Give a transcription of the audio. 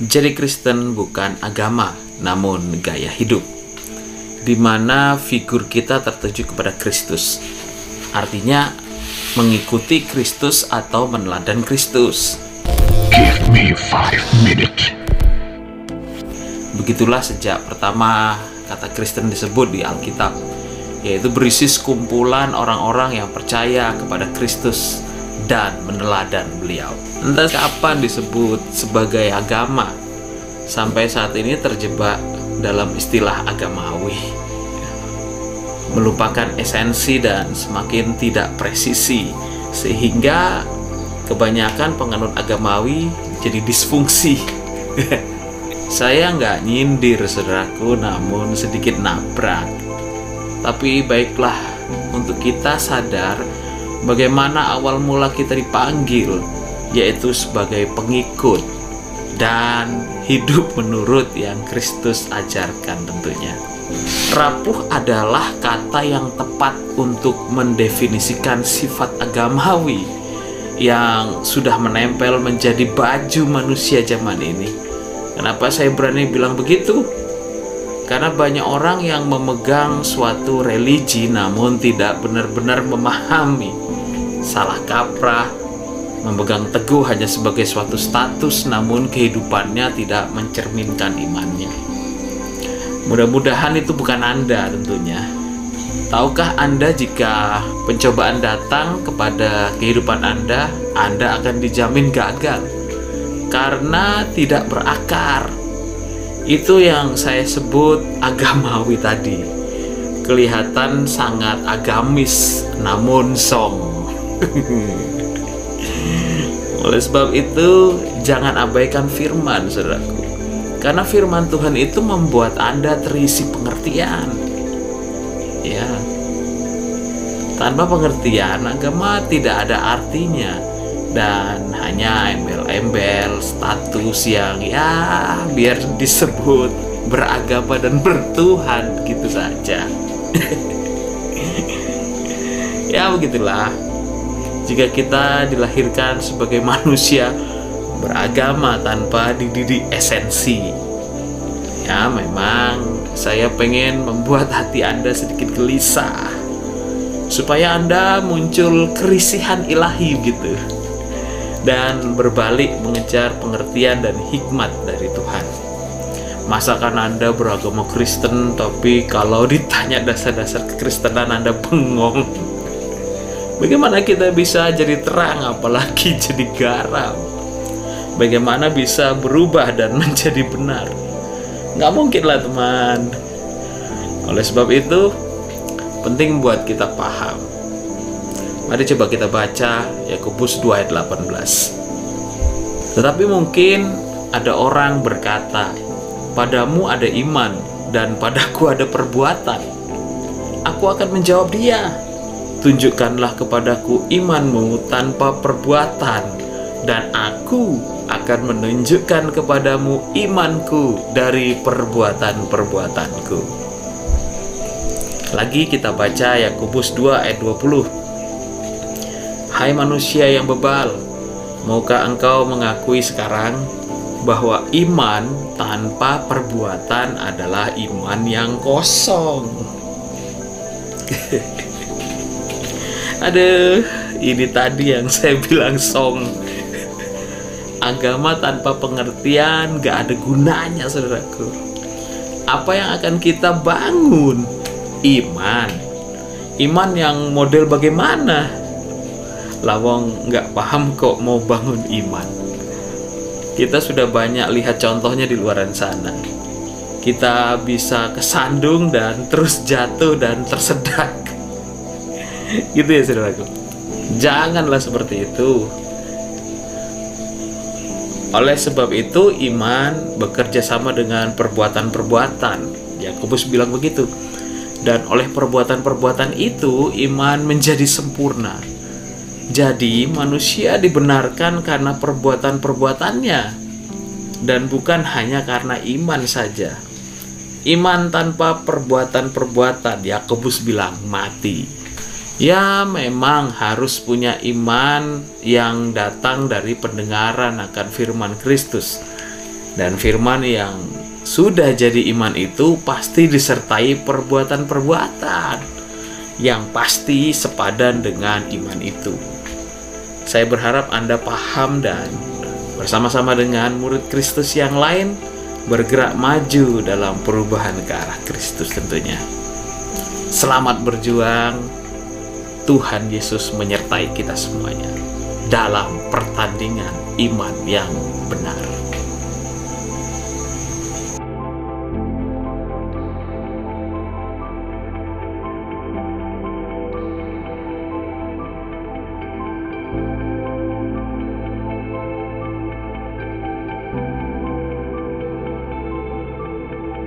Jadi Kristen bukan agama, namun gaya hidup. Di mana figur kita tertuju kepada Kristus. Artinya mengikuti Kristus atau meneladan Kristus. Give me five minutes. Begitulah sejak pertama kata Kristen disebut di Alkitab, yaitu berisi sekumpulan orang-orang yang percaya kepada Kristus dan meneladan beliau. Entah kapan disebut sebagai agama, sampai saat ini terjebak dalam istilah agamawi. Melupakan esensi dan semakin tidak presisi, sehingga kebanyakan penganut agamawi jadi disfungsi. Saya nggak nyindir saudaraku, namun sedikit nabrak. Tapi baiklah, untuk kita sadar bagaimana awal mula kita dipanggil, yaitu sebagai pengikut dan hidup menurut yang Kristus ajarkan tentunya. Rapuh adalah kata yang tepat untuk mendefinisikan sifat agamawi yang sudah menempel menjadi baju manusia zaman ini. Kenapa saya berani bilang begitu? Karena banyak orang yang memegang suatu religi namun tidak benar-benar memahami. Salah kaprah, memegang teguh hanya sebagai suatu status namun kehidupannya tidak mencerminkan imannya. Mudah-mudahan itu bukan Anda tentunya. Tahukah Anda jika pencobaan datang kepada kehidupan Anda, Anda akan dijamin gagal karena tidak berakar. Itu yang saya sebut agamawi tadi. Kelihatan sangat agamis, namun song. Oleh sebab itu, jangan abaikan firman, saudaraku. Karena firman Tuhan itu membuat Anda terisi pengertian. Ya. Tanpa pengertian, agama tidak ada artinya dan hanya embel-embel status yang ya biar disebut beragama dan bertuhan gitu saja ya begitulah jika kita dilahirkan sebagai manusia beragama tanpa dididik esensi ya memang saya pengen membuat hati anda sedikit gelisah supaya anda muncul kerisihan ilahi gitu dan berbalik mengejar pengertian dan hikmat dari Tuhan. Masakan Anda beragama Kristen, tapi kalau ditanya dasar-dasar kekristenan Anda bengong. Bagaimana kita bisa jadi terang, apalagi jadi garam? Bagaimana bisa berubah dan menjadi benar? Nggak mungkin lah teman. Oleh sebab itu, penting buat kita paham Mari coba kita baca Yakobus 2 ayat 18. Tetapi mungkin ada orang berkata, "Padamu ada iman dan padaku ada perbuatan." Aku akan menjawab dia, "Tunjukkanlah kepadaku imanmu tanpa perbuatan, dan aku akan menunjukkan kepadamu imanku dari perbuatan-perbuatanku." Lagi kita baca Yakobus 2 ayat 20. Hai manusia yang bebal, maukah engkau mengakui sekarang bahwa iman tanpa perbuatan adalah iman yang kosong? Aduh, ini tadi yang saya bilang song. Agama tanpa pengertian gak ada gunanya, saudaraku. Apa yang akan kita bangun? Iman. Iman yang model bagaimana? lawang nggak paham kok mau bangun iman kita sudah banyak lihat contohnya di luaran sana kita bisa kesandung dan terus jatuh dan tersedak gitu ya saudaraku janganlah seperti itu. Oleh sebab itu iman bekerja sama dengan perbuatan-perbuatan. Yakobus bilang begitu. Dan oleh perbuatan-perbuatan itu iman menjadi sempurna. Jadi, manusia dibenarkan karena perbuatan-perbuatannya, dan bukan hanya karena iman saja. Iman tanpa perbuatan-perbuatan, Yakobus bilang mati. Ya, memang harus punya iman yang datang dari pendengaran akan firman Kristus. Dan firman yang sudah jadi iman itu pasti disertai perbuatan-perbuatan yang pasti sepadan dengan iman itu. Saya berharap Anda paham dan bersama-sama dengan murid Kristus yang lain bergerak maju dalam perubahan ke arah Kristus tentunya. Selamat berjuang. Tuhan Yesus menyertai kita semuanya dalam pertandingan iman yang benar.